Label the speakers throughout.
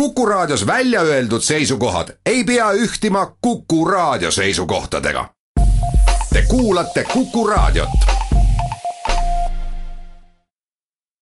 Speaker 1: Kuku Raadios välja öeldud seisukohad ei pea ühtima Kuku Raadio seisukohtadega. Te kuulate Kuku Raadiot.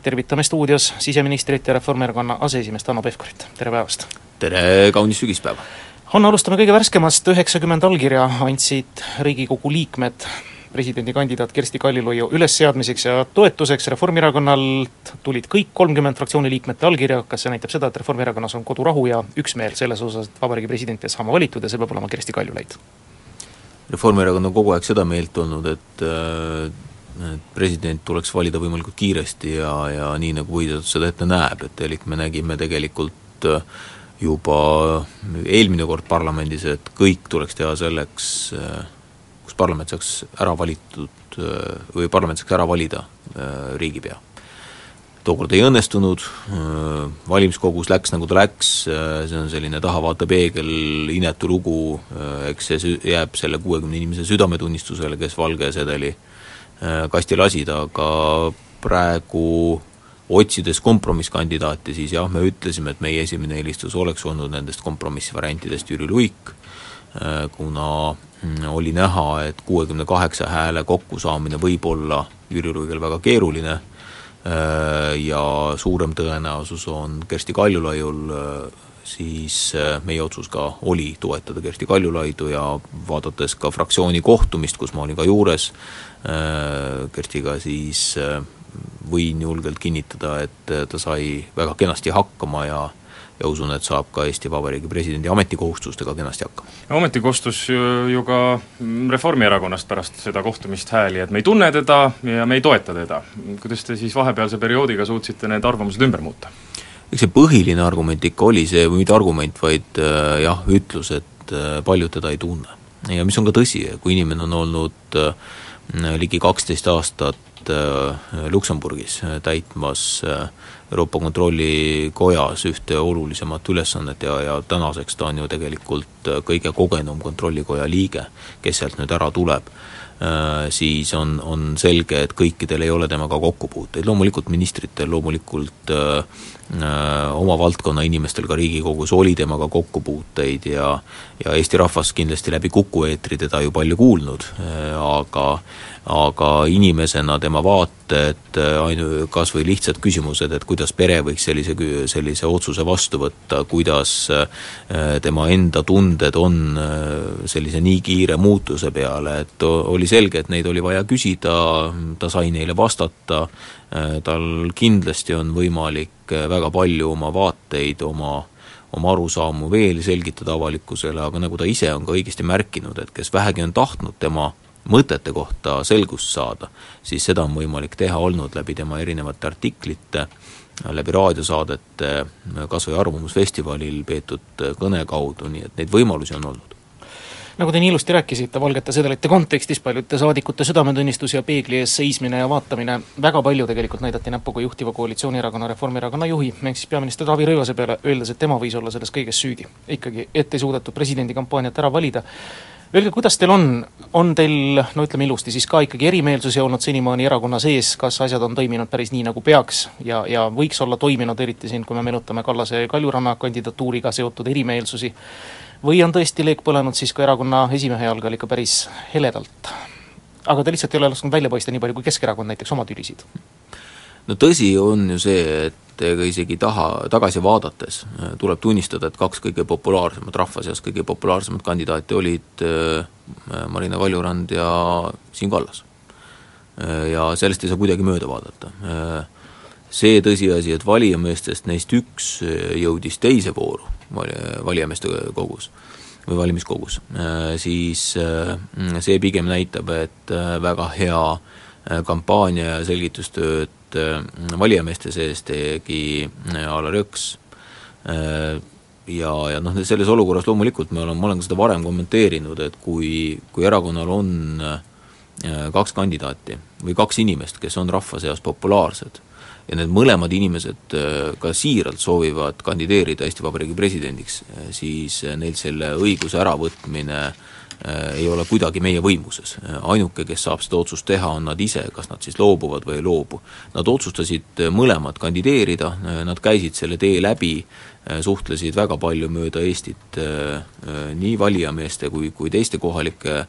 Speaker 2: tervitame stuudios siseministrit ja Reformierakonna aseesimeest Hanno Pevkurit, tere päevast!
Speaker 3: tere kaunist sügispäeva!
Speaker 2: Hanno, alustame kõige värskemast, üheksakümmend allkirja andsid Riigikogu liikmed presidendikandidaat Kersti Kaljulaidi ülesseadmiseks ja toetuseks Reformierakonnalt tulid kõik kolmkümmend fraktsiooni liikmete allkirja, kas see näitab seda, et Reformierakonnas on kodurahu ja üksmeel selles osas, et vabariigi president peab saama valitud ja see peab olema Kersti Kaljulaid?
Speaker 3: Reformierakond on kogu aeg seda meelt olnud, et et president tuleks valida võimalikult kiiresti ja, ja nii, nagu põhiseadus seda ette näeb, et elik me nägime tegelikult juba eelmine kord parlamendis, et kõik tuleks teha selleks, kus parlament saaks ära valitud või parlament saaks ära valida riigipea. tookord ei õnnestunud, valimiskogus läks nagu ta läks, see on selline tahavaatepeegel, inetu lugu, eks see jääb selle kuuekümne inimese südametunnistusele, kes valge sedeli kasti lasid, aga praegu otsides kompromisskandidaati, siis jah, me ütlesime, et meie esimene eelistus oleks olnud nendest kompromissvariantidest Jüri Luik, kuna oli näha, et kuuekümne kaheksa hääle kokkusaamine võib olla Jüri Luigel väga keeruline ja suurem tõenäosus on Kersti Kaljulaiul, siis meie otsus ka oli toetada Kersti Kaljulaidu ja vaadates ka fraktsiooni kohtumist, kus ma olin ka juures Kerstiga, siis võin julgelt kinnitada, et ta sai väga kenasti hakkama ja ja usun, et saab ka Eesti Vabariigi presidendi ametikohustustega kenasti hakkama.
Speaker 4: ometi kostus ju, ju ka Reformierakonnast pärast seda kohtumist hääli, et me ei tunne teda ja me ei toeta teda. kuidas te siis vahepealse perioodiga suutsite need arvamused ümber muuta?
Speaker 3: eks see põhiline argument ikka oli see, või mitte argument, vaid äh, jah, ütlus, et äh, paljud teda ei tunne. ja mis on ka tõsi, kui inimene on olnud äh, ligi kaksteist aastat Luksemburgis täitmas Euroopa Kontrollikojas ühte olulisemat ülesannet ja, ja tänaseks ta on ju tegelikult kõige kogenum Kontrollikoja liige, kes sealt nüüd ära tuleb, siis on, on selge, et kõikidel ei ole temaga kokkupuuteid, loomulikult ministritel, loomulikult öö, oma valdkonna inimestel ka Riigikogus oli temaga kokkupuuteid ja ja Eesti rahvas kindlasti läbi Kuku eetri teda ju palju kuulnud, aga aga inimesena tema vaated, ainu-, kas või lihtsad küsimused, et kuidas pere võiks sellise, sellise otsuse vastu võtta, kuidas tema enda tunded on sellise nii kiire muutuse peale, et oli selge, et neid oli vaja küsida, ta sai neile vastata, tal kindlasti on võimalik väga palju oma vaateid, oma oma arusaamu veel selgitada avalikkusele, aga nagu ta ise on ka õigesti märkinud, et kes vähegi on tahtnud tema mõtete kohta selgust saada, siis seda on võimalik teha olnud läbi tema erinevate artiklite, läbi raadiosaadete, kas või Arvamusfestivalil peetud kõne kaudu, nii et neid võimalusi on olnud
Speaker 2: nagu te nii ilusti rääkisite Valgete sedelite kontekstis, paljude saadikute südametunnistus ja peegli ees seismine ja vaatamine, väga palju tegelikult näidati näpuga juhtiva koalitsioonierakonna Reformierakonna juhi, ehk siis peaminister Taavi Rõivase peale, öeldes, et tema võis olla selles kõiges süüdi. ikkagi, et ei suudetud presidendikampaaniat ära valida, Öelge, kuidas teil on, on teil, no ütleme ilusti siis ka ikkagi erimeelsusi olnud senimaani erakonna sees, kas asjad on toiminud päris nii, nagu peaks ja, ja võiks olla toiminud, eriti siin, kui me meenutame Kallase ja Kaljuranna kandidatuuriga seotud erimeelsusi, või on tõesti leek põlenud siis ka erakonna esimehe jalgal ikka päris heledalt? aga te lihtsalt ei ole lasknud välja paista nii palju, kui Keskerakond näiteks oma tülisid?
Speaker 3: No tõsi on ju see, et ega isegi taha, tagasi vaadates tuleb tunnistada, et kaks kõige populaarsemat, rahva seas kõige populaarsemat kandidaati olid Marina Kaljurand ja Siim Kallas. ja sellest ei saa kuidagi mööda vaadata. See tõsiasi, et valijameestest neist üks jõudis teise vooru, valijameeste kogus või valimiskogus, siis see pigem näitab, et väga hea kampaania ja selgitustööd valijameeste sees tegi Alar Jõks. Ja, ja noh, selles olukorras loomulikult me oleme, ma olen ka seda varem kommenteerinud, et kui, kui erakonnal on kaks kandidaati või kaks inimest, kes on rahva seas populaarsed, ja need mõlemad inimesed ka siiralt soovivad kandideerida Eesti Vabariigi presidendiks, siis neilt selle õiguse äravõtmine ei ole kuidagi meie võimuses. ainuke, kes saab seda otsust teha, on nad ise, kas nad siis loobuvad või ei loobu. Nad otsustasid mõlemad kandideerida, nad käisid selle tee läbi, suhtlesid väga palju mööda Eestit nii valijameeste kui, kui teiste kohalike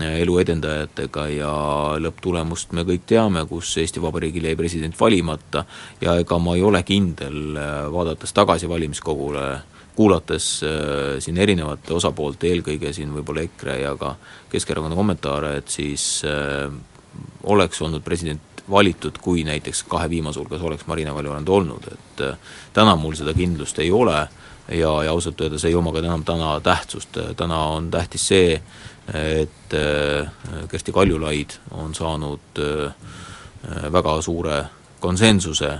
Speaker 3: elu edendajatega ja lõpptulemust me kõik teame, kus Eesti Vabariigil jäi president valimata ja ega ma ei ole kindel, vaadates tagasi valimiskogule, kuulates äh, siin erinevate osapoolte, eelkõige siin võib-olla EKRE ja ka Keskerakonna kommentaare, et siis äh, oleks olnud president valitud, kui näiteks kahe viimase hulgas oleks Marina Kaljurand olnud, et äh, täna mul seda kindlust ei ole ja, ja ausalt öeldes ei oma ka enam täna tähtsust, täna on tähtis see, et äh, Kersti Kaljulaid on saanud äh, väga suure konsensuse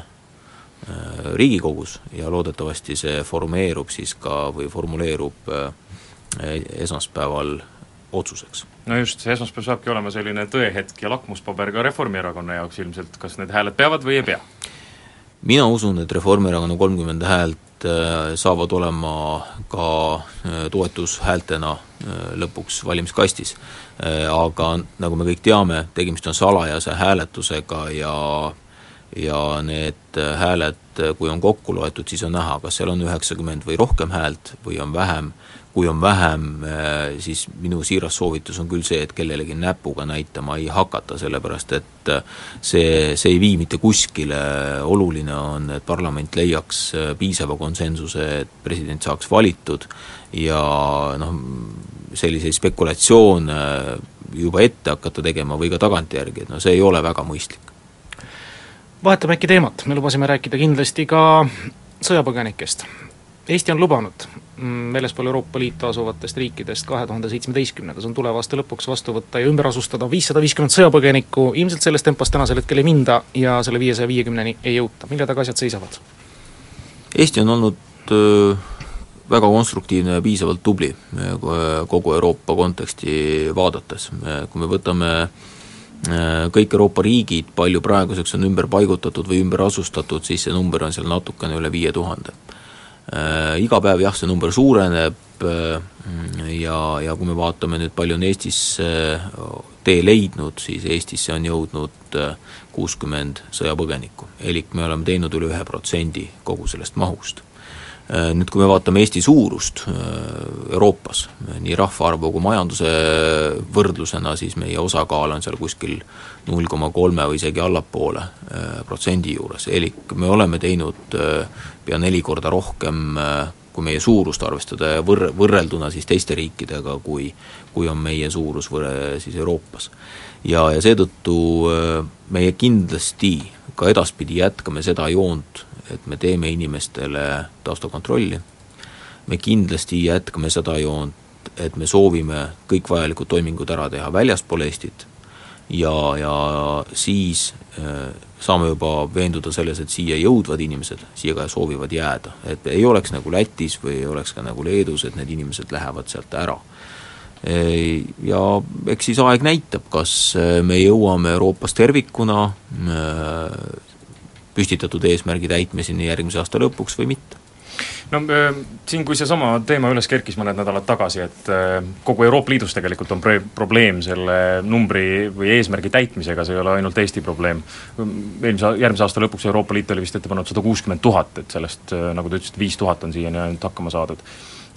Speaker 3: Riigikogus ja loodetavasti see formeerub siis ka või formuleerub esmaspäeval otsuseks.
Speaker 4: no just, see esmaspäev saabki olema selline tõehetk ja lakmuspaber ka Reformierakonna jaoks ilmselt, kas need hääled peavad või ei pea?
Speaker 3: mina usun, et Reformierakonna kolmkümmend häält Äh, saavad olema ka äh, toetushäältena äh, lõpuks valimiskastis. Aga nagu me kõik teame, tegemist on salajase hääletusega ja ja need hääled, kui on kokku loetud, siis on näha, kas seal on üheksakümmend või rohkem häält või on vähem kui on vähem, äh, siis minu siiras soovitus on küll see, et kellelegi näpuga näitama ei hakata, sellepärast et äh, see, see ei vii mitte kuskile, oluline on, et parlament leiaks äh, piisava konsensuse, et president saaks valitud ja noh, selliseid spekulatsioone juba ette hakata tegema või ka tagantjärgi, et no see ei ole väga mõistlik.
Speaker 2: Vahetame äkki teemat, me lubasime rääkida kindlasti ka sõjapõgenikest. Eesti on lubanud Mm, väljaspool Euroopa Liitu asuvatest riikidest kahe tuhande seitsmeteistkümnendas on tuleva aasta lõpuks vastu võtta ja ümber asustada viissada viiskümmend sõjapõgenikku, ilmselt selles tempos tänasel hetkel ei minda ja selle viiesaja viiekümneni ei jõuta, mille taga asjad seisavad?
Speaker 3: Eesti on olnud väga konstruktiivne ja piisavalt tubli kogu Euroopa konteksti vaadates, kui me võtame kõik Euroopa riigid, palju praeguseks on ümber paigutatud või ümber asustatud, siis see number on seal natukene üle viie tuhande. Äh, iga päev jah, see number suureneb äh, ja, ja kui me vaatame nüüd, palju on Eestis äh, tee leidnud, siis Eestisse on jõudnud kuuskümmend sõjapõgenikku, elik me oleme teinud üle ühe protsendi kogu sellest mahust. Äh, nüüd, kui me vaatame Eesti suurust äh, Euroopas, nii rahvaarvu kui majanduse võrdlusena, siis meie osakaal on seal kuskil null koma kolme või isegi allapoole äh, protsendi juures, elik me oleme teinud pea neli korda rohkem kui meie suurust arvestada ja võr-, võrrelduna siis teiste riikidega, kui kui on meie suurus võrre-, siis Euroopas. ja, ja seetõttu meie kindlasti ka edaspidi jätkame seda joont, et me teeme inimestele taustakontrolli, me kindlasti jätkame seda joont, et me soovime kõik vajalikud toimingud ära teha väljaspool Eestit ja, ja siis äh, saame juba veenduda selles, et siia jõudvad inimesed siia ka soovivad jääda, et ei oleks nagu Lätis või ei oleks ka nagu Leedus, et need inimesed lähevad sealt ära. Ja eks siis aeg näitab, kas me jõuame Euroopas tervikuna äh, püstitatud eesmärgi täitmiseni järgmise aasta lõpuks või mitte
Speaker 4: no äh, siin, kui seesama teema üles kerkis mõned nädalad tagasi, et äh, kogu Euroopa Liidus tegelikult on pre-, probleem selle numbri või eesmärgi täitmisega, see ei ole ainult Eesti probleem. eelmise, järgmise aasta lõpuks Euroopa Liit oli vist ette pannud sada kuuskümmend tuhat, et sellest, äh, nagu te ütlesite, viis tuhat on siiani ainult hakkama saadud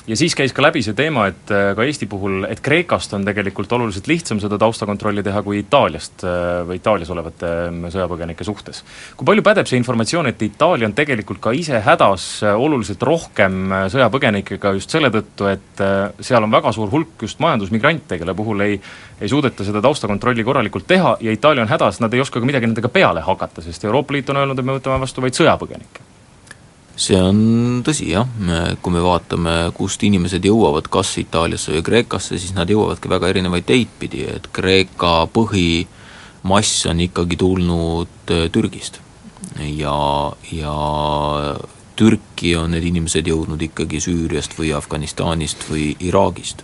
Speaker 4: ja siis käis ka läbi see teema, et äh, ka Eesti puhul, et Kreekast on tegelikult oluliselt lihtsam seda taustakontrolli teha kui Itaaliast äh, või Itaalias olevate ähm, sõjapõgenike suhtes. kui palju pädeb see informatsioon, et Itaalia on tegelikult ka ise hädas äh, oluliselt rohkem sõjapõgenikega just selle tõttu, et seal on väga suur hulk just majandusmigrante, kelle puhul ei ei suudeta seda taustakontrolli korralikult teha ja Itaalia on hädas, nad ei oska ka midagi nendega peale hakata, sest Euroopa Liit on öelnud, et me võtame vastu vaid sõjapõgenikke
Speaker 3: see on tõsi jah, kui me vaatame, kust inimesed jõuavad, kas Itaaliasse või Kreekasse, siis nad jõuavadki väga erinevaid teid pidi, et Kreeka põhimass on ikkagi tulnud äh, Türgist. ja, ja Türki on need inimesed jõudnud ikkagi Süüriast või Afganistanist või Iraagist.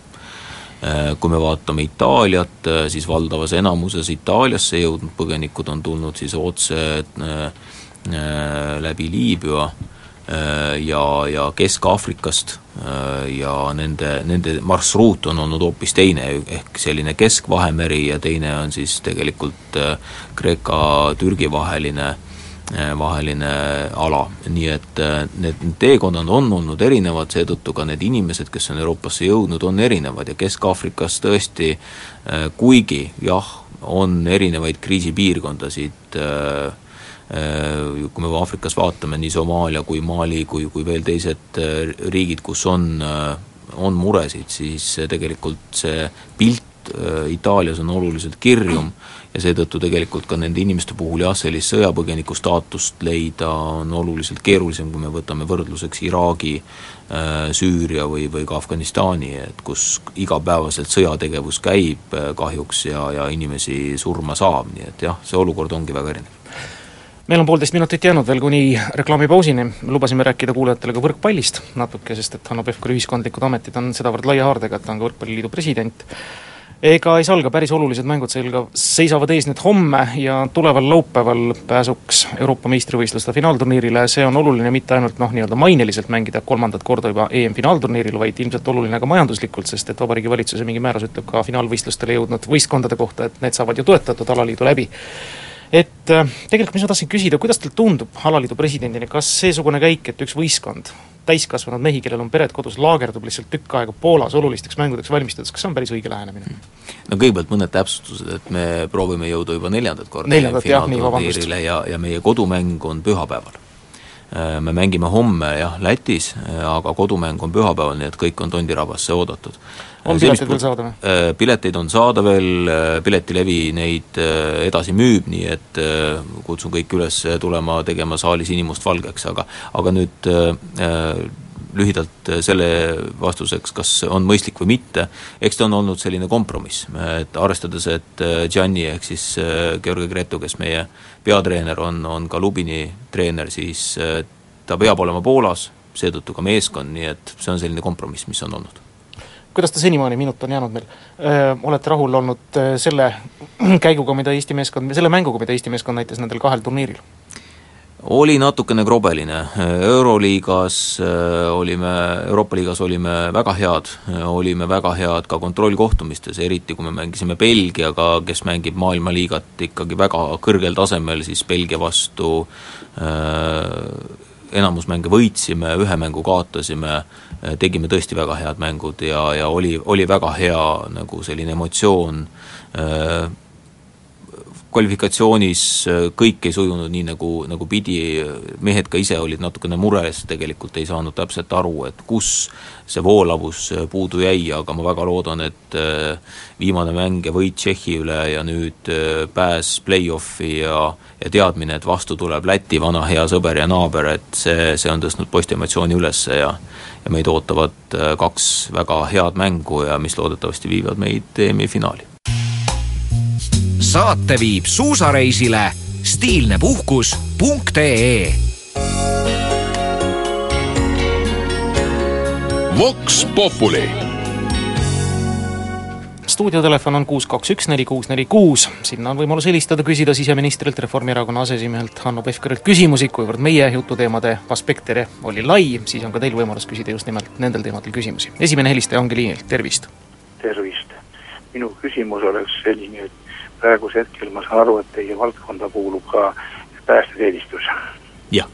Speaker 3: Äh, kui me vaatame Itaaliat, äh, siis valdavas enamuses Itaaliasse jõudnud põgenikud on tulnud siis otse läbi Liibüa ja, ja Kesk-Aafrikast ja nende, nende marsruut on olnud hoopis teine, ehk selline Kesk-Vahemeri ja teine on siis tegelikult Kreeka-Türgi vaheline äh, vaheline ala, nii et need teekonnad on olnud erinevad, seetõttu ka need inimesed, kes on Euroopasse jõudnud, on erinevad. Ja Kesk-Aafrikas tõesti, kuigi jah, on erinevaid kriisipiirkondasid, kui me Aafrikas vaatame, nii Somaalia kui Mali kui, kui veel teised riigid, kus on, on muresid, siis tegelikult see pilt Itaalias on oluliselt kirjum ja seetõttu tegelikult ka nende inimeste puhul jah, sellist sõjapõgeniku staatust leida on oluliselt keerulisem, kui me võtame võrdluseks Iraagi, äh, Süüria või, või ka Afganistani, et kus igapäevaselt sõjategevus käib äh, kahjuks ja, ja inimesi surma saab, nii et jah, see olukord ongi väga erinev
Speaker 2: meil on poolteist minutit jäänud veel kuni reklaamipausini, lubasime rääkida kuulajatele ka võrkpallist natuke, sest et Hanno Pevkuri ühiskondlikud ametid on sedavõrd laia haardega, et ta on ka Võrkpalliliidu president. Ega ei salga, päris olulised mängud selga seisavad ees nüüd homme ja tuleval laupäeval pääsuks Euroopa meistrivõistluste finaalturniirile, see on oluline mitte ainult noh, nii-öelda maineliselt mängida kolmandat korda juba EM-finaalturniiril, vaid ilmselt oluline ka majanduslikult, sest et Vabariigi Valitsuse mingi määrus ütleb ka finaalvõistlustele jõudnud võistkondade kohta, et need saavad ju toetatud alaliidu läbi et äh, tegelikult mis ma tahtsin küsida, kuidas teile tundub alaliidu presidendina, kas seesugune käik, et üks võistkond täiskasvanud mehi, kellel on pered kodus, laagerdub lihtsalt tükk aega Poolas olulisteks mängudeks valmistudes, kas see on päris õige lähenemine?
Speaker 3: no kõigepealt mõned täpsustused, et me proovime jõuda juba neljandat korda finaalturniirile ja, ja meie kodumäng on pühapäeval. Äh, me mängime homme jah, Lätis, äh, aga kodumäng on pühapäeval, nii et kõik on Tondirabasse oodatud
Speaker 2: on pileteid veel saada või?
Speaker 3: Äh, pileteid on saada veel, äh, Piletilevi neid äh, edasi müüb, nii et kutsun kõiki üles tulema tegema saalis inimmustvalgeks, aga aga nüüd lühidalt selle vastuseks, kas on mõistlik või mitte, eks ta on olnud selline kompromiss, et arvestades, et Gianni ehk siis Georgi Gretu, kes meie peatreener on, on ka Lubini treener, siis ta peab olema Poolas, seetõttu ka meeskond, nii et see on selline kompromiss, mis on olnud
Speaker 2: kuidas ta senimaani, minut on jäänud meil, olete rahul olnud selle käiguga, mida Eesti meeskond, selle mänguga, mida Eesti meeskond näitas nendel kahel turniiril?
Speaker 3: oli natukene krobeline, Euroliigas olime, Euroopa liigas olime väga head, olime väga head ka kontrollkohtumistes, eriti kui me mängisime Belgiaga, kes mängib maailmaliigat ikkagi väga kõrgel tasemel, siis Belgia vastu äh, enamus mänge võitsime, ühe mängu kaotasime, tegime tõesti väga head mängud ja, ja oli, oli väga hea nagu selline emotsioon äh,, kvalifikatsioonis äh, kõik ei sujunud nii, nagu, nagu pidi, mehed ka ise olid natukene mures, tegelikult ei saanud täpselt aru, et kus see voolavus äh, puudu jäi, aga ma väga loodan, et äh, viimane mäng ja võit Tšehhi üle ja nüüd pääs play-off'i ja ja teadmine, et vastu tuleb Läti vana hea sõber ja naaber, et see, see on tõstnud poiste emotsiooni üles ja ja meid ootavad kaks väga head mängu ja mis loodetavasti viivad meid EM-i finaali
Speaker 1: saate viib suusareisile stiilnepuhkus.ee Vox Populi
Speaker 2: stuudiotelefon on kuus, kaks, üks, neli, kuus, neli, kuus, sinna on võimalus helistada, küsida siseministrilt, Reformierakonna aseesimehelt Hanno Pevkurilt küsimusi, kuivõrd meie jututeemade aspekter oli lai, siis on ka teil võimalus küsida just nimelt nendel teemadel küsimusi. esimene helistaja ongi liinil, tervist!
Speaker 5: tervist! minu küsimus oleks selline, et praegusel hetkel ma saan aru, et teie valdkonda kuulub ka päästeteenistus.
Speaker 3: jah.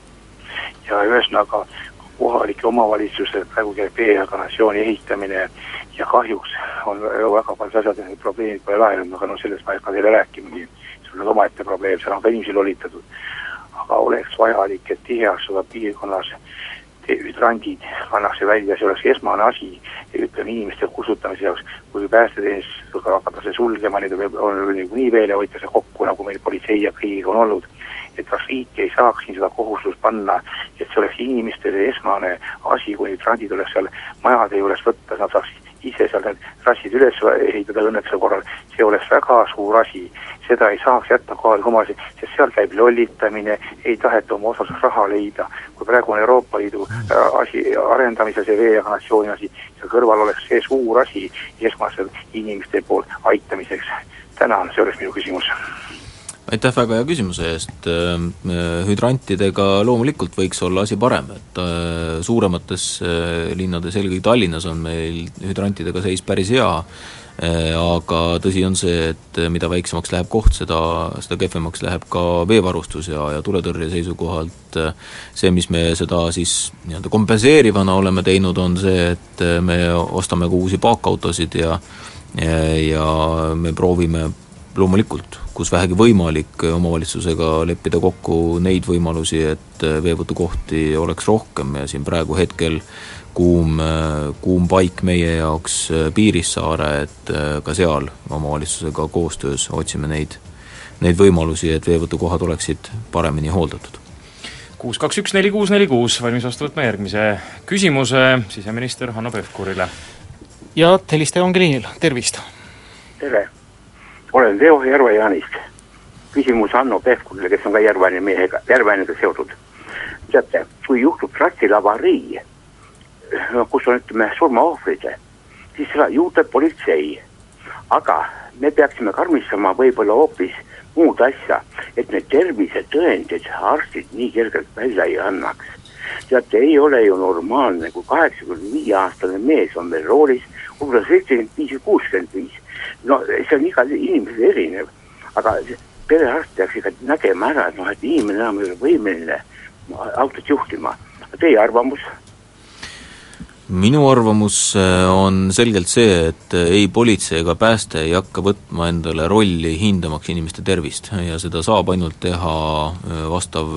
Speaker 5: ja ühesõnaga, kohalike omavalitsuste praegu käib e-organisatsiooni ehitamine ja kahjuks on väga paljud asjad ja probleemid pole lahenenud, aga noh, sellest ma ei hakka teile rääkimagi, see on omaette probleem, seal on ka inimesi lolitatud. aga oleks vajalik, et tiheasuva piirkonnas hüdrandid pannakse välja, see oleks esmane asi, ütleme inimeste kustutamise jaoks, kui päästeteenistusega hakatakse sulgema, neid on niikuinii veel ja hoitakse kokku, nagu meil politsei ja kõigiga on olnud, et kas riik ei saaks siin seda kohustust panna, et see oleks inimestele esmane asi, kui hüdrandid oleks seal majade juures võtta, nad saaksid ise seal need trassid üles ehitada õnnetuse korral, see oleks väga suur asi. seda ei saaks jätta kohaliku omavalitsuse, sest seal käib lollitamine, ei taheta oma osas raha leida. kui praegu on Euroopa Liidu äh, asi arendamisel see veekanalisatsiooni asi, seal kõrval oleks see suur asi esmasel inimeste poolt aitamiseks. tänan, see oleks minu küsimus
Speaker 3: aitäh väga hea küsimuse eest, hüdrantidega loomulikult võiks olla asi parem, et suuremates linnades, eelkõige Tallinnas on meil hüdrantidega seis päris hea, aga tõsi on see, et mida väiksemaks läheb koht, seda, seda kehvemaks läheb ka veevarustus ja, ja tuletõrje seisukohalt see, mis me seda siis nii-öelda kompenseerivana oleme teinud, on see, et me ostame ka uusi paakautosid ja ja, ja me proovime loomulikult, kus vähegi võimalik, omavalitsusega leppida kokku neid võimalusi, et veevõtukohti oleks rohkem ja siin praegu hetkel kuum, kuum paik meie jaoks Piirissaare, et ka seal omavalitsusega koostöös otsime neid, neid võimalusi, et veevõtukohad oleksid paremini hooldatud
Speaker 4: kuus kaks üks neli kuus neli kuus, valmis vastu võtma järgmise küsimuse siseminister Hanno Pevkurile.
Speaker 2: ja helistaja ongi liinil, tervist!
Speaker 5: tere! Olen Leo Järve-Jaanist. küsimus Hanno Pevkurile, kes on ka Järve-Jaani mehega, Järve-Jaaniga seotud. teate, kui juhtub trassil avarii, kus on, ütleme, surmaohvrid, siis seda juurdleb politsei. aga me peaksime karmistama võib-olla hoopis muud asja, et need tervisetõendid arstid nii kergelt välja ei annaks. teate, ei ole ju normaalne, kui kaheksakümne viie aastane mees on meil roolis, võib-olla seitsekümmend viis või kuuskümmend viis no see on igal inimesel erinev, aga perearst peaks ikka nägema ära, et noh, et inimene enam ei ole võimeline autot juhtima. Teie arvamus?
Speaker 3: minu arvamus äh, on selgelt see, et äh, ei politsei ega pääste ei hakka võtma endale rolli hindamaks inimeste tervist ja seda saab ainult teha äh, vastav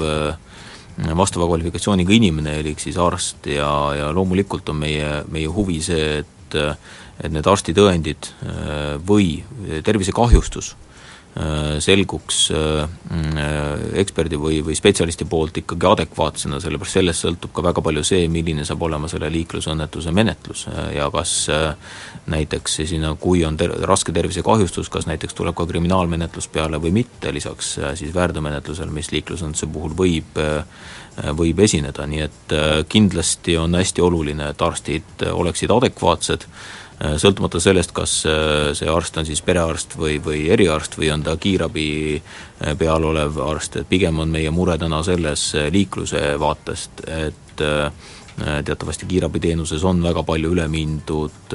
Speaker 3: vastava kvalifikatsiooniga inimene, elik siis arst ja, ja loomulikult on meie, meie huvi see, et et need arstitõendid äh, või tervisekahjustus äh, selguks äh, mm, eksperdi või, või spetsialisti poolt ikkagi adekvaatsena, sellepärast sellest sõltub ka väga palju see, milline saab olema selle liiklusõnnetuse menetlus ja kas näiteks sinna, kui on ter-, raske tervisekahjustus, kas näiteks tuleb ka kriminaalmenetlus peale või mitte, lisaks siis väärteomenetlusele, mis liiklusõnnetuse puhul võib võib esineda, nii et kindlasti on hästi oluline, et arstid oleksid adekvaatsed sõltumata sellest, kas äh, see arst on siis perearst või, või eriarst või on ta kiirabi äh, peal olev arst, et pigem on meie mure täna selles liikluse vaatest, et teatavasti kiirabiteenuses on väga palju üle mindud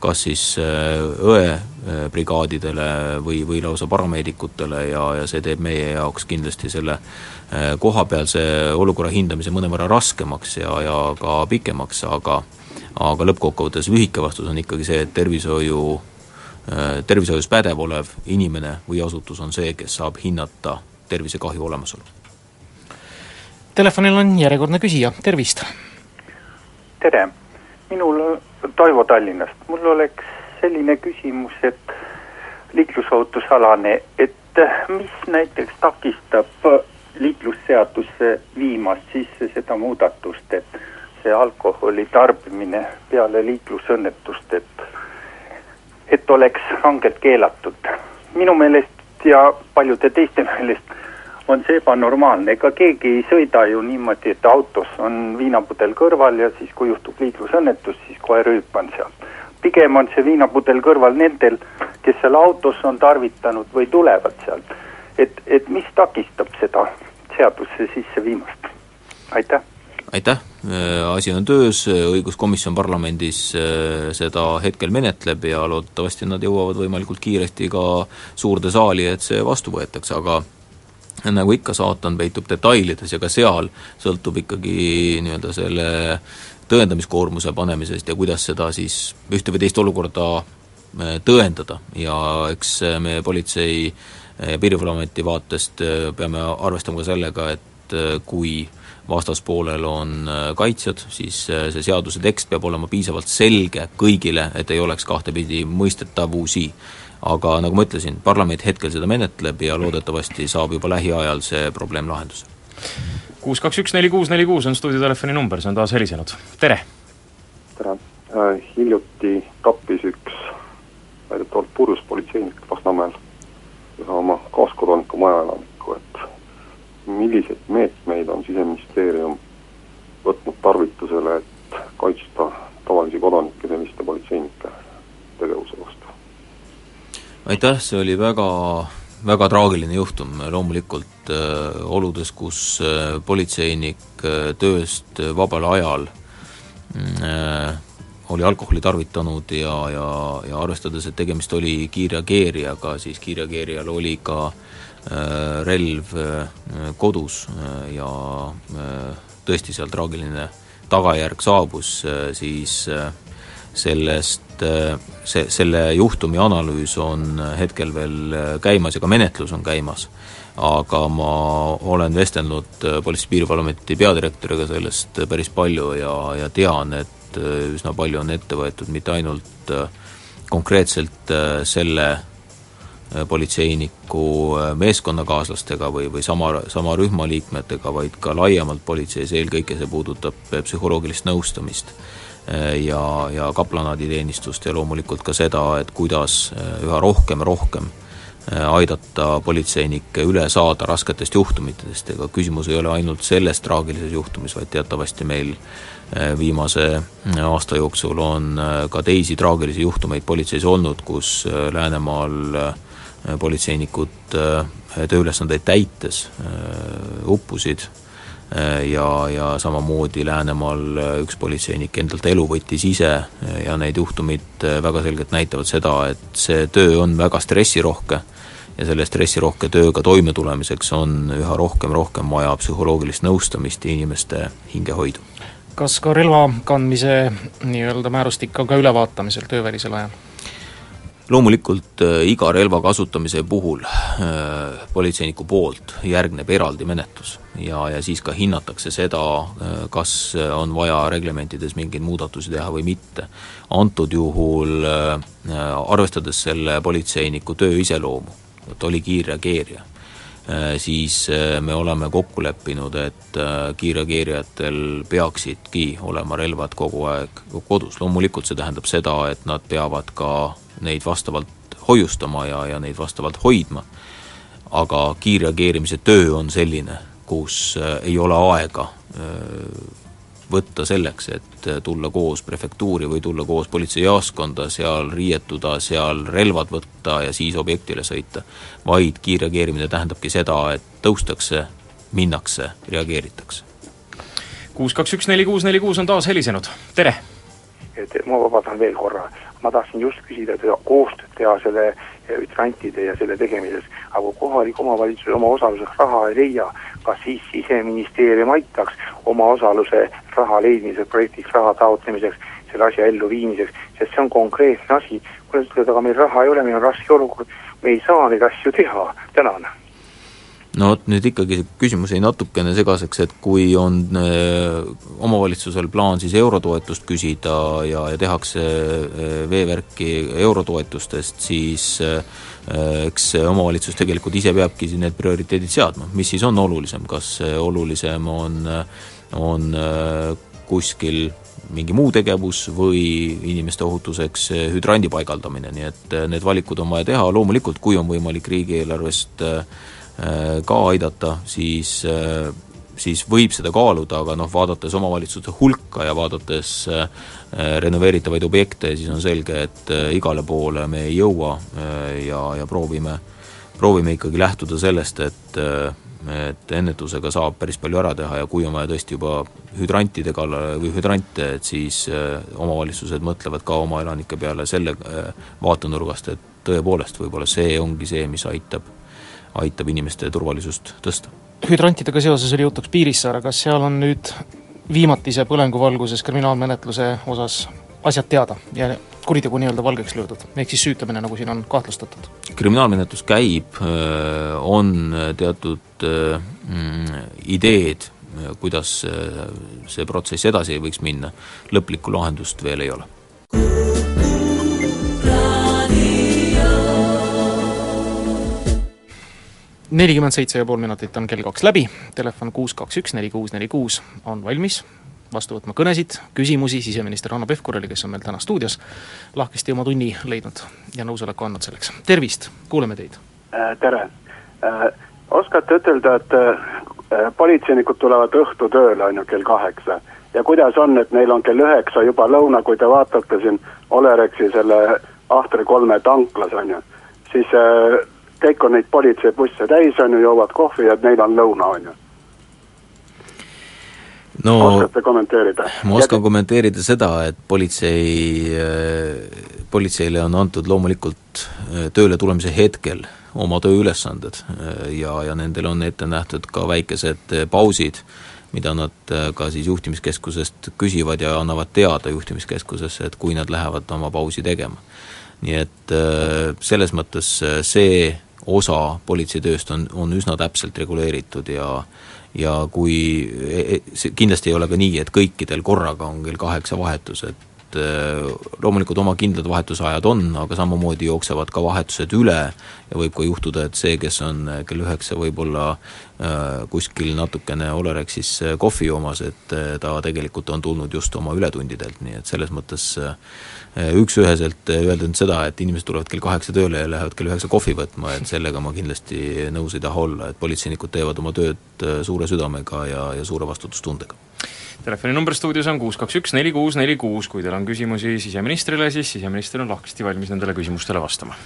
Speaker 3: kas siis õebrigaadidele või, või lausa parameedikutele ja, ja see teeb meie jaoks kindlasti selle kohapealse olukorra hindamise mõnevõrra raskemaks ja, ja ka pikemaks, aga aga lõppkokkuvõttes lühike vastus on ikkagi see, et tervishoiu, äh, tervishoius pädev olev inimene või asutus on see, kes saab hinnata tervisekahju olemasolu.
Speaker 2: Telefonil on järjekordne küsija, tervist!
Speaker 6: tere, minul Toivo Tallinnast, mul oleks selline küsimus, et liiklusohutusalane, et mis näiteks takistab liiklusseadusse viimast sisse seda muudatust, et see alkoholi tarbimine peale liiklusõnnetust, et, et oleks rangelt keelatud. minu meelest ja paljude teiste meelest on see ebanormaalne, ega keegi ei sõida ju niimoodi, et autos on viinapudel kõrval ja siis, kui juhtub liiklusõnnetus, siis kohe rüüpan sealt. pigem on see viinapudel kõrval nendel, kes seal autos on tarvitanud või tulevad sealt. et, et mis takistab seda seadusse sisse viimast? aitäh
Speaker 3: aitäh, äh, asi on töös, õiguskomisjon parlamendis äh, seda hetkel menetleb ja loodetavasti nad jõuavad võimalikult kiiresti ka suurde saali, et see vastu võetakse, aga nagu ikka, saatan peitub detailides ja ka seal sõltub ikkagi nii-öelda selle tõendamiskoormuse panemisest ja kuidas seda siis ühte või teist olukorda äh, tõendada. Ja eks me Politsei- ja Piirivalveameti vaatest peame arvestama ka sellega, et kui äh, vastaspoolel on äh, kaitsjad, siis äh, see seaduse tekst peab olema piisavalt selge kõigile, et ei oleks kahtepidi mõistetavusi. aga nagu ma ütlesin, parlament hetkel seda menetleb ja loodetavasti saab juba lähiajal see probleem lahenduse.
Speaker 4: kuus kaks üks neli kuus neli kuus on stuudiotelefoni number, see on taas helisenud, tere!
Speaker 7: tere äh,, hiljuti tappis üks väidetavalt purjus politseinik Lasnamäel ühe oma kaaskodaniku majaelanikku, et milliseid meetmeid on Siseministeerium võtnud tarvitusele, et kaitsta tavalisi kodanikke selliste politseinike tegevuse vastu?
Speaker 3: aitäh, see oli väga väga traagiline juhtum, loomulikult äh, oludes, kus äh, politseinik äh, tööst vabal ajal äh, oli alkoholi tarvitanud ja, ja, ja arvestades, et tegemist oli kiirreageerijaga, siis kiirreageerijal oli ka äh, relv äh, kodus äh, ja äh, tõesti seal traagiline tagajärg saabus äh,, siis äh, sellest, äh, see, selle juhtumi analüüs on hetkel veel käimas ja ka menetlus on käimas, aga ma olen vestelnud Politsei- ja Piirivalveameti peadirektoriga sellest päris palju ja, ja tean, et üsna palju on ette võetud mitte ainult konkreetselt selle politseiniku meeskonnakaaslastega või, või sama, sama rühma liikmetega, vaid ka laiemalt politseis, eelkõige see puudutab psühholoogilist nõustamist ja, ja kaplanaaditeenistust ja loomulikult ka seda, et kuidas üha rohkem ja rohkem aidata politseinikke üle saada rasketest juhtumitest, ega küsimus ei ole ainult selles traagilises juhtumis, vaid teatavasti meil viimase aasta jooksul on ka teisi traagilisi juhtumeid politseis olnud, kus Läänemaal politseinikud tööülesandeid täites uppusid ja, ja samamoodi Läänemaal üks politseinik endalt elu võttis ise ja need juhtumid väga selgelt näitavad seda, et see töö on väga stressirohke ja selle stressirohke tööga toimetulemiseks on üha rohkem, rohkem vaja psühholoogilist nõustamist ja inimeste hingehoidu.
Speaker 2: kas ka relva kandmise nii-öelda määrustik on ka ülevaatamisel töövälisel ajal?
Speaker 3: Loomulikult äh, iga relva kasutamise puhul äh, politseiniku poolt järgneb eraldi menetlus ja, ja siis ka hinnatakse seda, äh, kas on vaja reglementides mingeid muudatusi teha või mitte. antud juhul arvestades selle politseiniku töö iseloomu, et oli kiirreageerija siis me oleme kokku leppinud, et kiirreageerijatel peaksidki olema relvad kogu aeg kodus, loomulikult see tähendab seda, et nad peavad ka neid vastavalt hoiustama ja, ja neid vastavalt hoidma, aga kiirreageerimise töö on selline, kus äh, ei ole aega äh, võtta selleks, et äh, tulla koos prefektuuri või tulla koos politseijaoskonda, seal riietuda, seal relvad võtta ja siis objektile sõita, vaid kiirreageerimine tähendabki seda, et tõustakse, minnakse, reageeritakse.
Speaker 4: kuus kaks üks neli kuus neli kuus on taas helisenud, tere!
Speaker 5: Et ma vabandan veel korra, ma tahtsin just küsida, teha koostööd teha selle grantide ja selle tegemises, aga kui kohalik omavalitsus oma osaluseks raha ei leia, kas siis Siseministeerium aitaks oma osaluse raha leidmiseks, projektiks raha taotlemiseks, selle asja elluviimiseks, sest see on konkreetne asi, kui nad ütlevad, aga meil raha ei ole, meil on raske olukord, me ei saa neid asju teha, tänan
Speaker 3: no vot, nüüd ikkagi küsimus jäi natukene segaseks, et kui on öö, omavalitsusel plaan siis eurotoetust küsida ja, ja tehakse öö, veevärki eurotoetustest, siis öö, eks omavalitsus tegelikult ise peabki siin need prioriteedid seadma, mis siis on olulisem, kas olulisem on, on kuskil mingi muu tegevus või inimeste ohutuseks hüdrandi paigaldamine, nii et need valikud on vaja teha, loomulikult kui on võimalik riigieelarvest ka aidata, siis siis võib seda kaaluda, aga noh, vaadates omavalitsuste hulka ja vaadates renoveeritavaid objekte, siis on selge, et igale poole me ei jõua ja, ja proovime, proovime ikkagi lähtuda sellest, et et ennetusega saab päris palju ära teha ja kui on vaja tõesti juba hüdrantide kallale või hüdraante, et siis omavalitsused mõtlevad ka oma elanike peale selle vaatenurgast, et tõepoolest, võib-olla see ongi see, mis aitab, aitab inimeste turvalisust tõsta.
Speaker 2: Hüdrantidega seoses oli jutuks Piirissaare, kas seal on nüüd viimatise põlengu valguses kriminaalmenetluse osas asjad teada ja kuritegu nii-öelda valgeks löödud, ehk siis süütamine, nagu siin on kahtlustatud?
Speaker 3: kriminaalmenetlus käib, on teatud mm, ideed, kuidas see protsess edasi võiks minna, lõplikku lahendust veel ei ole
Speaker 2: nelikümmend seitse ja pool minutit on kell kaks läbi, telefon kuus kaks üks neli kuus neli kuus on valmis vastu võtma kõnesid, küsimusi siseminister Hanno Pevkurile, kes on meil täna stuudios, lahkesti oma tunni leidnud ja nõusoleku andnud selleks. tervist, kuuleme teid
Speaker 8: äh,! Tere äh,! Oskate ütelda, et äh, politseinikud tulevad õhtutööle, on ju, kell kaheksa ja kuidas on, et neil on kell üheksa juba lõuna, kui te vaatate siin Olerexi selle Ahtre kolme tanklas, on ju, siis kõik on neid politseibusse täis, on ju, joovad kohvi ja neil on lõuna, on ju
Speaker 3: no
Speaker 8: oskate kommenteerida?
Speaker 3: ma oskan kommenteerida seda, et politsei, äh, politseile on antud loomulikult äh, tööle tulemise hetkel oma tööülesanded äh, ja, ja nendel on ette nähtud ka väikesed pausid, mida nad ka siis juhtimiskeskusest küsivad ja annavad teada juhtimiskeskusesse, et kui nad lähevad oma pausi tegema. nii et selles mõttes see osa politseitööst on, on üsna täpselt reguleeritud ja ja kui, e, e, see kindlasti ei ole ka nii, et kõikidel korraga on kell kaheksa vahetus, et loomulikult oma kindlad vahetusajad on, aga samamoodi jooksevad ka vahetused üle ja võib ka juhtuda, et see, kes on kell üheksa võib-olla kuskil natukene Olerexis kohvi joomas, et ta tegelikult on tulnud just oma ületundidelt, nii et selles mõttes üks-üheselt öelda nüüd seda, et inimesed tulevad kell kaheksa tööle ja lähevad kell üheksa kohvi võtma, et sellega ma kindlasti nõus ei taha olla, et politseinikud teevad oma tööd suure südamega ja, ja suure vastutustundega
Speaker 4: telefoninumber stuudios on kuus kaks üks neli kuus neli kuus, kui teil on küsimusi siseministrile, siis siseminister on lahkesti valmis nendele küsimustele vastama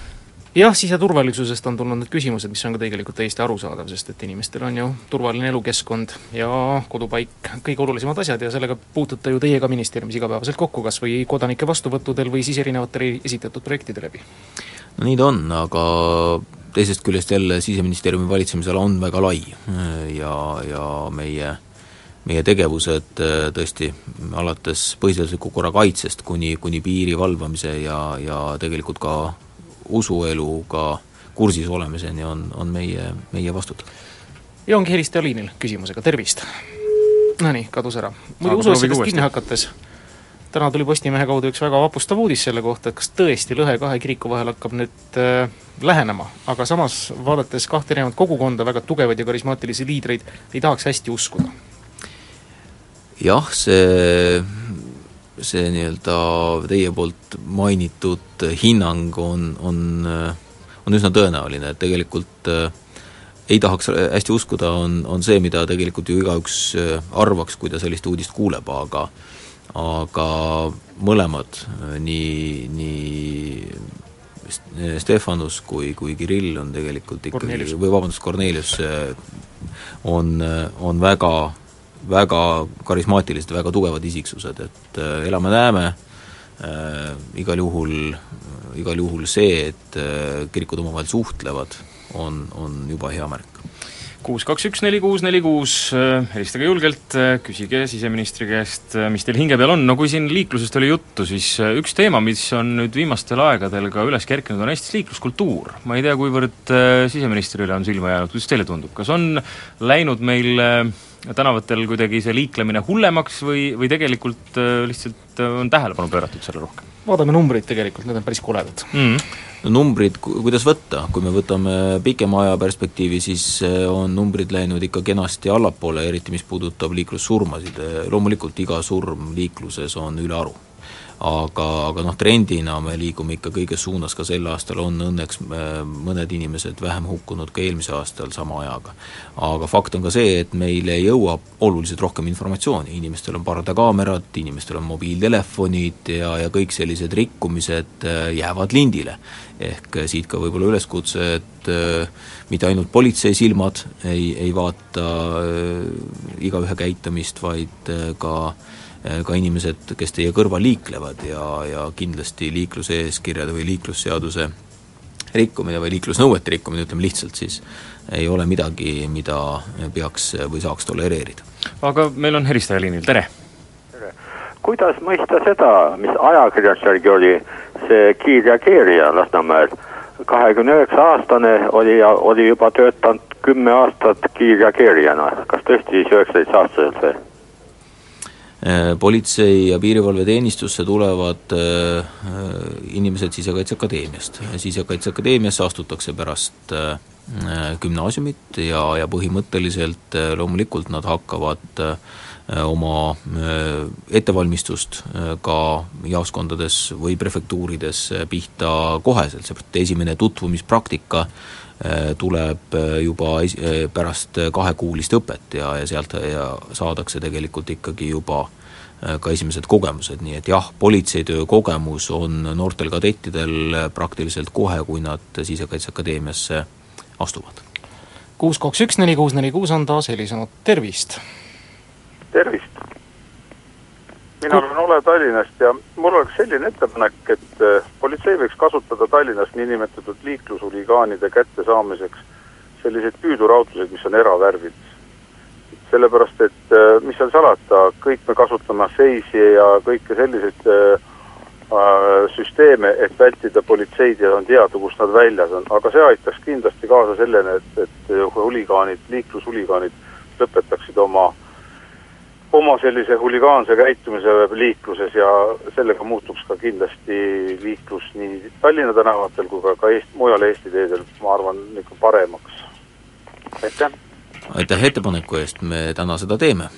Speaker 2: jah, siseturvalisusest on tulnud need küsimused, mis on ka tegelikult täiesti arusaadav, sest et inimestel on ju turvaline elukeskkond ja kodupaik kõige olulisemad asjad ja sellega puutute ju teie ka ministeeriumis igapäevaselt kokku, kas või kodanike vastuvõttudel või siis erinevatele esitatud projektide läbi?
Speaker 3: no nii ta on, aga teisest küljest jälle Siseministeeriumi valitsemisala on väga lai ja, ja meie meie tegevused tõesti alates põhiseadusliku korra kaitsest kuni, kuni piiri valvamise ja, ja tegelikult ka usueluga kursis olemiseni on, on meie, meie vastutada.
Speaker 2: ja ongi helistaja liinil küsimusega, tervist! Nonii, kadus ära. muidu usuasjadest kinni hakates, täna tuli Postimehe kaudu üks väga vapustav uudis selle kohta, et kas tõesti lõhe kahe kiriku vahel hakkab nüüd äh, lähenema, aga samas vaadates kahte erinevat kogukonda, väga tugevaid ja karismaatilisi liidreid, ei tahaks hästi uskuda.
Speaker 3: Jah, see see nii-öelda teie poolt mainitud hinnang on, on, on üsna tõenäoline, et tegelikult äh, ei tahaks hästi uskuda, on, on see, mida tegelikult ju igaüks äh, arvaks, kui ta sellist uudist kuuleb, aga aga mõlemad, nii, nii Stefanus kui, kui Kirill on tegelikult ikkagi, või vabandust, Kornelius äh, on, on väga väga karismaatilised, väga tugevad isiksused, et äh, elame-näeme äh,, igal juhul, igal juhul see, et äh, kirikud omavahel suhtlevad, on, on juba hea märk
Speaker 4: kuus kaks üks neli kuus neli kuus, äh, helistage julgelt, äh, küsige siseministri käest, mis teil hinge peal on, no kui siin liiklusest oli juttu, siis üks teema, mis on nüüd viimastel aegadel ka üles kerkinud, on Eestis liikluskultuur. ma ei tea, kuivõrd siseministrile on silma jäänud, kuidas teile tundub, kas on läinud meil tänavatel kuidagi see liiklemine hullemaks või, või tegelikult äh, lihtsalt äh, on tähelepanu pööratud sellele rohkem?
Speaker 2: vaatame numbreid tegelikult, need on päris koledad mm.
Speaker 3: -hmm. Numbrid, kuidas võtta, kui me võtame pikema aja perspektiivi, siis äh, on numbrid läinud ikka kenasti allapoole, eriti mis puudutab liiklussurmasid, loomulikult iga surm liikluses on ülearu aga, aga noh, trendina me liigume ikka kõiges suunas, ka sel aastal on õnneks äh, mõned inimesed vähem hukkunud ka eelmise aastal sama ajaga. aga fakt on ka see, et meile jõuab oluliselt rohkem informatsiooni, inimestel on pardakaamerad, inimestel on mobiiltelefonid ja, ja kõik sellised rikkumised äh, jäävad lindile. ehk äh, siit ka võib-olla üleskutse, et mitte ainult politsei silmad ei, ei vaata igaühe käitumist, vaid ka Äh, ka inimesed, kes teie kõrval liiklevad ja, ja kindlasti liikluse eeskirjade või liiklusseaduse rikkumine või liiklusnõuete rikkumine, ütleme lihtsalt siis, ei ole midagi, mida peaks või saaks tolereerida.
Speaker 4: aga meil on helistaja liinil, tere!
Speaker 9: tere! kuidas mõista seda, mis ajakirjas järgi oli, see kiirreageerija Lasnamäel, kahekümne üheksa aastane oli ja oli juba töötanud kümme aastat kiirreageerijana, kas tõesti siis üheksateist aastaselt või?
Speaker 3: Äh, politsei- ja piirivalveteenistusse tulevad äh, inimesed Sisekaitseakadeemiast. sisekaitseakadeemiasse astutakse pärast äh, gümnaasiumit ja, ja põhimõtteliselt loomulikult nad hakkavad oma ettevalmistust ka jaoskondades või prefektuurides pihta koheselt, et esimene tutvumispraktika tuleb juba es-, pärast kahekuulist õpet ja, ja sealt ja saadakse tegelikult ikkagi juba ka esimesed kogemused, nii et jah, politseitöö kogemus on noortel kadettidel praktiliselt kohe, kui nad Sisekaitseakadeemiasse astuvad.
Speaker 2: kuus kaks üks neli kuus neli kuus on taas helisenud, tervist!
Speaker 10: tervist! Mina olen Ole Tallinnast ja mul oleks selline ettepanek, et äh, politsei võiks kasutada Tallinnas niinimetatud liiklushuligaanide kättesaamiseks selliseid püüduraudluseid, mis on eravärvid. sellepärast, et äh, mis seal salata, kõik me kasutame seisi ja kõike selliseid äh, süsteeme, et vältida politseid ja on teada, kus nad väljas on, aga see aitaks kindlasti kaasa sellele, et, et huligaanid, liiklushuligaanid lõpetaksid oma äh, oma sellise huligaanse käitumise liikluses ja sellega muutuks ka kindlasti liiklus nii Tallinna tänavatel kui ka, ka Eesti, mujal Eesti teedel, ma arvan, ikka paremaks. aitäh!
Speaker 3: aitäh ettepaneku eest, me täna seda teeme.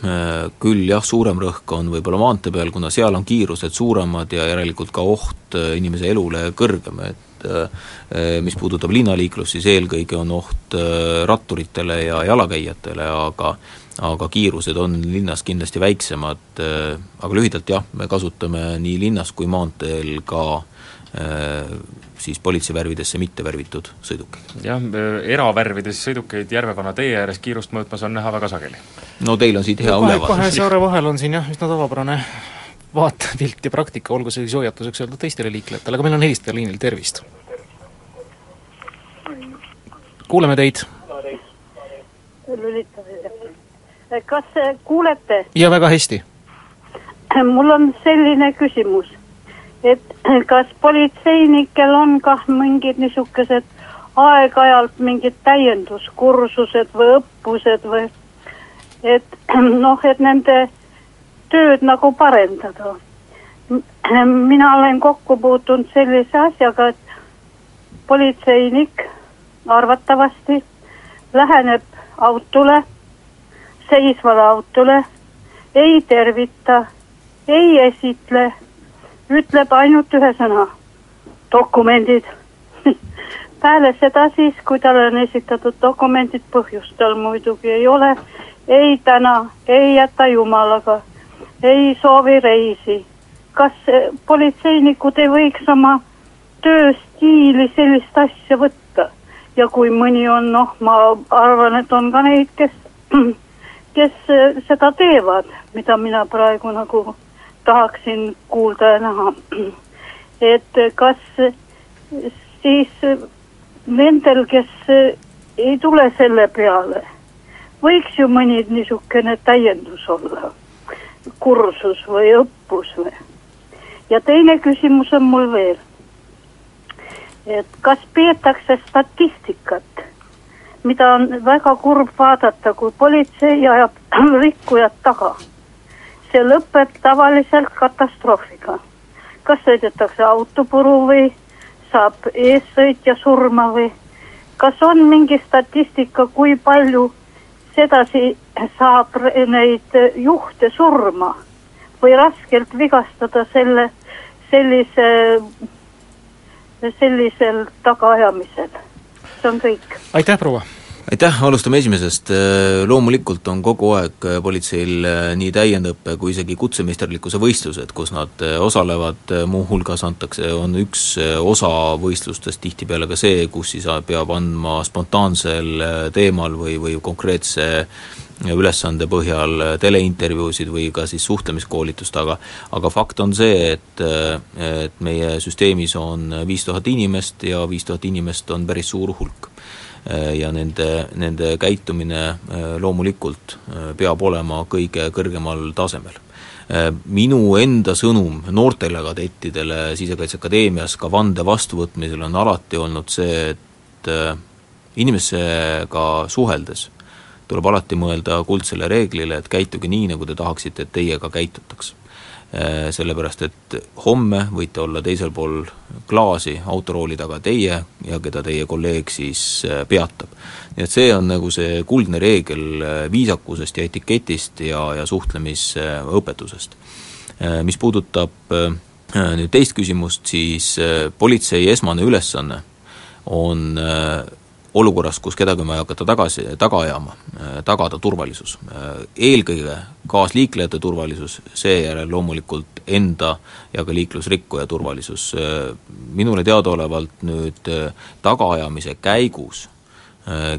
Speaker 3: Küll jah, suurem rõhk on võib-olla maantee peal, kuna seal on kiirused suuremad ja järelikult ka oht inimese elule kõrgem, et mis puudutab linnaliiklust, siis eelkõige on oht ratturitele ja jalakäijatele, aga aga kiirused on linnas kindlasti väiksemad, äh, aga lühidalt jah, me kasutame nii linnas kui maanteel ka äh, siis politseivärvidesse mitte värvitud sõidukeid.
Speaker 4: jah, äh, eravärvides sõidukeid Järvekonna tee ääres kiirust mõõtmas on näha väga sageli.
Speaker 3: no teil on siit hea ülevaade.
Speaker 2: kahe saare vahel on siin jah, üsna tavapärane vaatepilt ja praktika, olgu see siis hoiatuseks öeldud teistele liiklejatele, aga meil on helistaja liinil, tervist! kuuleme teid!
Speaker 11: lülitage kas kuulete?
Speaker 2: ja väga hästi.
Speaker 11: mul on selline küsimus, et kas politseinikel on kah mingid niisugused aeg-ajalt mingid täienduskursused või õppused või et noh, et nende tööd nagu parendada. mina olen kokku puutunud sellise asjaga, et politseinik arvatavasti läheneb autole seisvale autole, ei tervita, ei esitle, ütleb ainult ühe sõna, dokumendid. Peale seda siis, kui talle on esitatud dokumendid, põhjust tal muidugi ei ole, ei täna, ei jäta jumalaga, ei soovi reisi. kas politseinikud ei võiks oma tööstiili sellist asja võtta? Ja kui mõni on, noh, ma arvan, et on ka neid, kes kes eh, seda teevad, mida mina praegu nagu tahaksin kuulda ja näha. et kas siis nendel, kes ei tule selle peale, võiks ju mõni niisugune täiendus olla, kursus või õppus või. ja teine küsimus on mul veel. et kas peetakse statistikat mida on väga kurb vaadata, kui politsei ajab rikkujad taga. see lõpeb tavaliselt katastroofiga. kas sõidetakse autopuru või saab eessõitja surma või kas on mingi statistika, kui palju sedasi saab neid juhte surma või raskelt vigastada selle, sellise, sellisel tagaajamisel see on kõik.
Speaker 2: aitäh, proua!
Speaker 3: aitäh, alustame esimesest, loomulikult on kogu aeg politseil nii täiendõppe kui isegi kutsemeisterlikkuse võistlused, kus nad osalevad, muuhulgas antakse, on üks osa võistlustest tihtipeale ka see, kus siis peab andma spontaansel teemal või, või konkreetse ülesande põhjal teleintervjuusid või ka siis suhtlemiskoolitust, aga aga fakt on see, et, et meie süsteemis on viis tuhat inimest ja viis tuhat inimest on päris suur hulk. ja nende, nende käitumine loomulikult peab olema kõige kõrgemal tasemel minu enda sõnum noortele kadettidele Sisekaitseakadeemias ka vande vastuvõtmisel on alati olnud see, et inimesega suheldes tuleb alati mõelda kuldsele reeglile, et käituge nii, nagu te tahaksite, et teiega käitutaks. Äh, sellepärast, et homme võite olla teisel pool klaasi autorooli taga teie ja keda teie kolleeg siis äh, peatab. nii et see on nagu see kuldne reegel äh, viisakusest ja etiketist ja, ja suhtlemisõpetusest. Mis puudutab nüüd teist küsimust, siis politsei esmane ülesanne on olukorras, kus kedagi on vaja hakata tagasi, taga ajama, äh, tagada turvalisus. Äh, eelkõige kaasliiklejate turvalisus, seejärel loomulikult enda ja ka liiklusrikkuja turvalisus. Äh, minule teadaolevalt nüüd tagaajamise käigus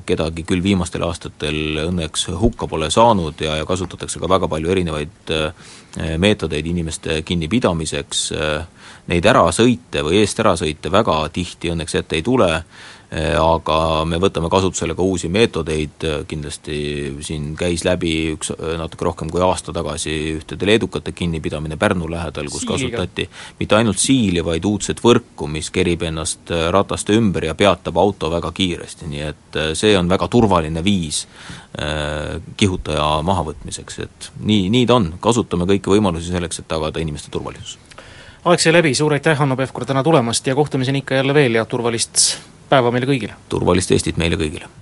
Speaker 3: kedagi küll viimastel aastatel õnneks hukka pole saanud ja, ja kasutatakse ka väga palju erinevaid meetodeid inimeste kinnipidamiseks, neid ärasõite või eest ärasõite väga tihti õnneks ette ei tule, aga me võtame kasutusele ka uusi meetodeid, kindlasti siin käis läbi üks natuke rohkem kui aasta tagasi ühtede leedukate kinnipidamine Pärnu lähedal, kus Siiliga. kasutati mitte ainult siili, vaid uudset võrku, mis kerib ennast rataste ümber ja peatab auto väga kiiresti, nii et äh, see on väga turvaline viis äh, kihutaja mahavõtmiseks, et nii, nii ta on, kasutame kõiki võimalusi selleks, et tagada inimeste turvalisus.
Speaker 2: aeg sai läbi, suur aitäh, Hanno Pevkur, täna tulemast ja kohtumiseni ikka jälle veel ja turvalist päeva meile kõigile!
Speaker 3: turvalist Eestit meile kõigile!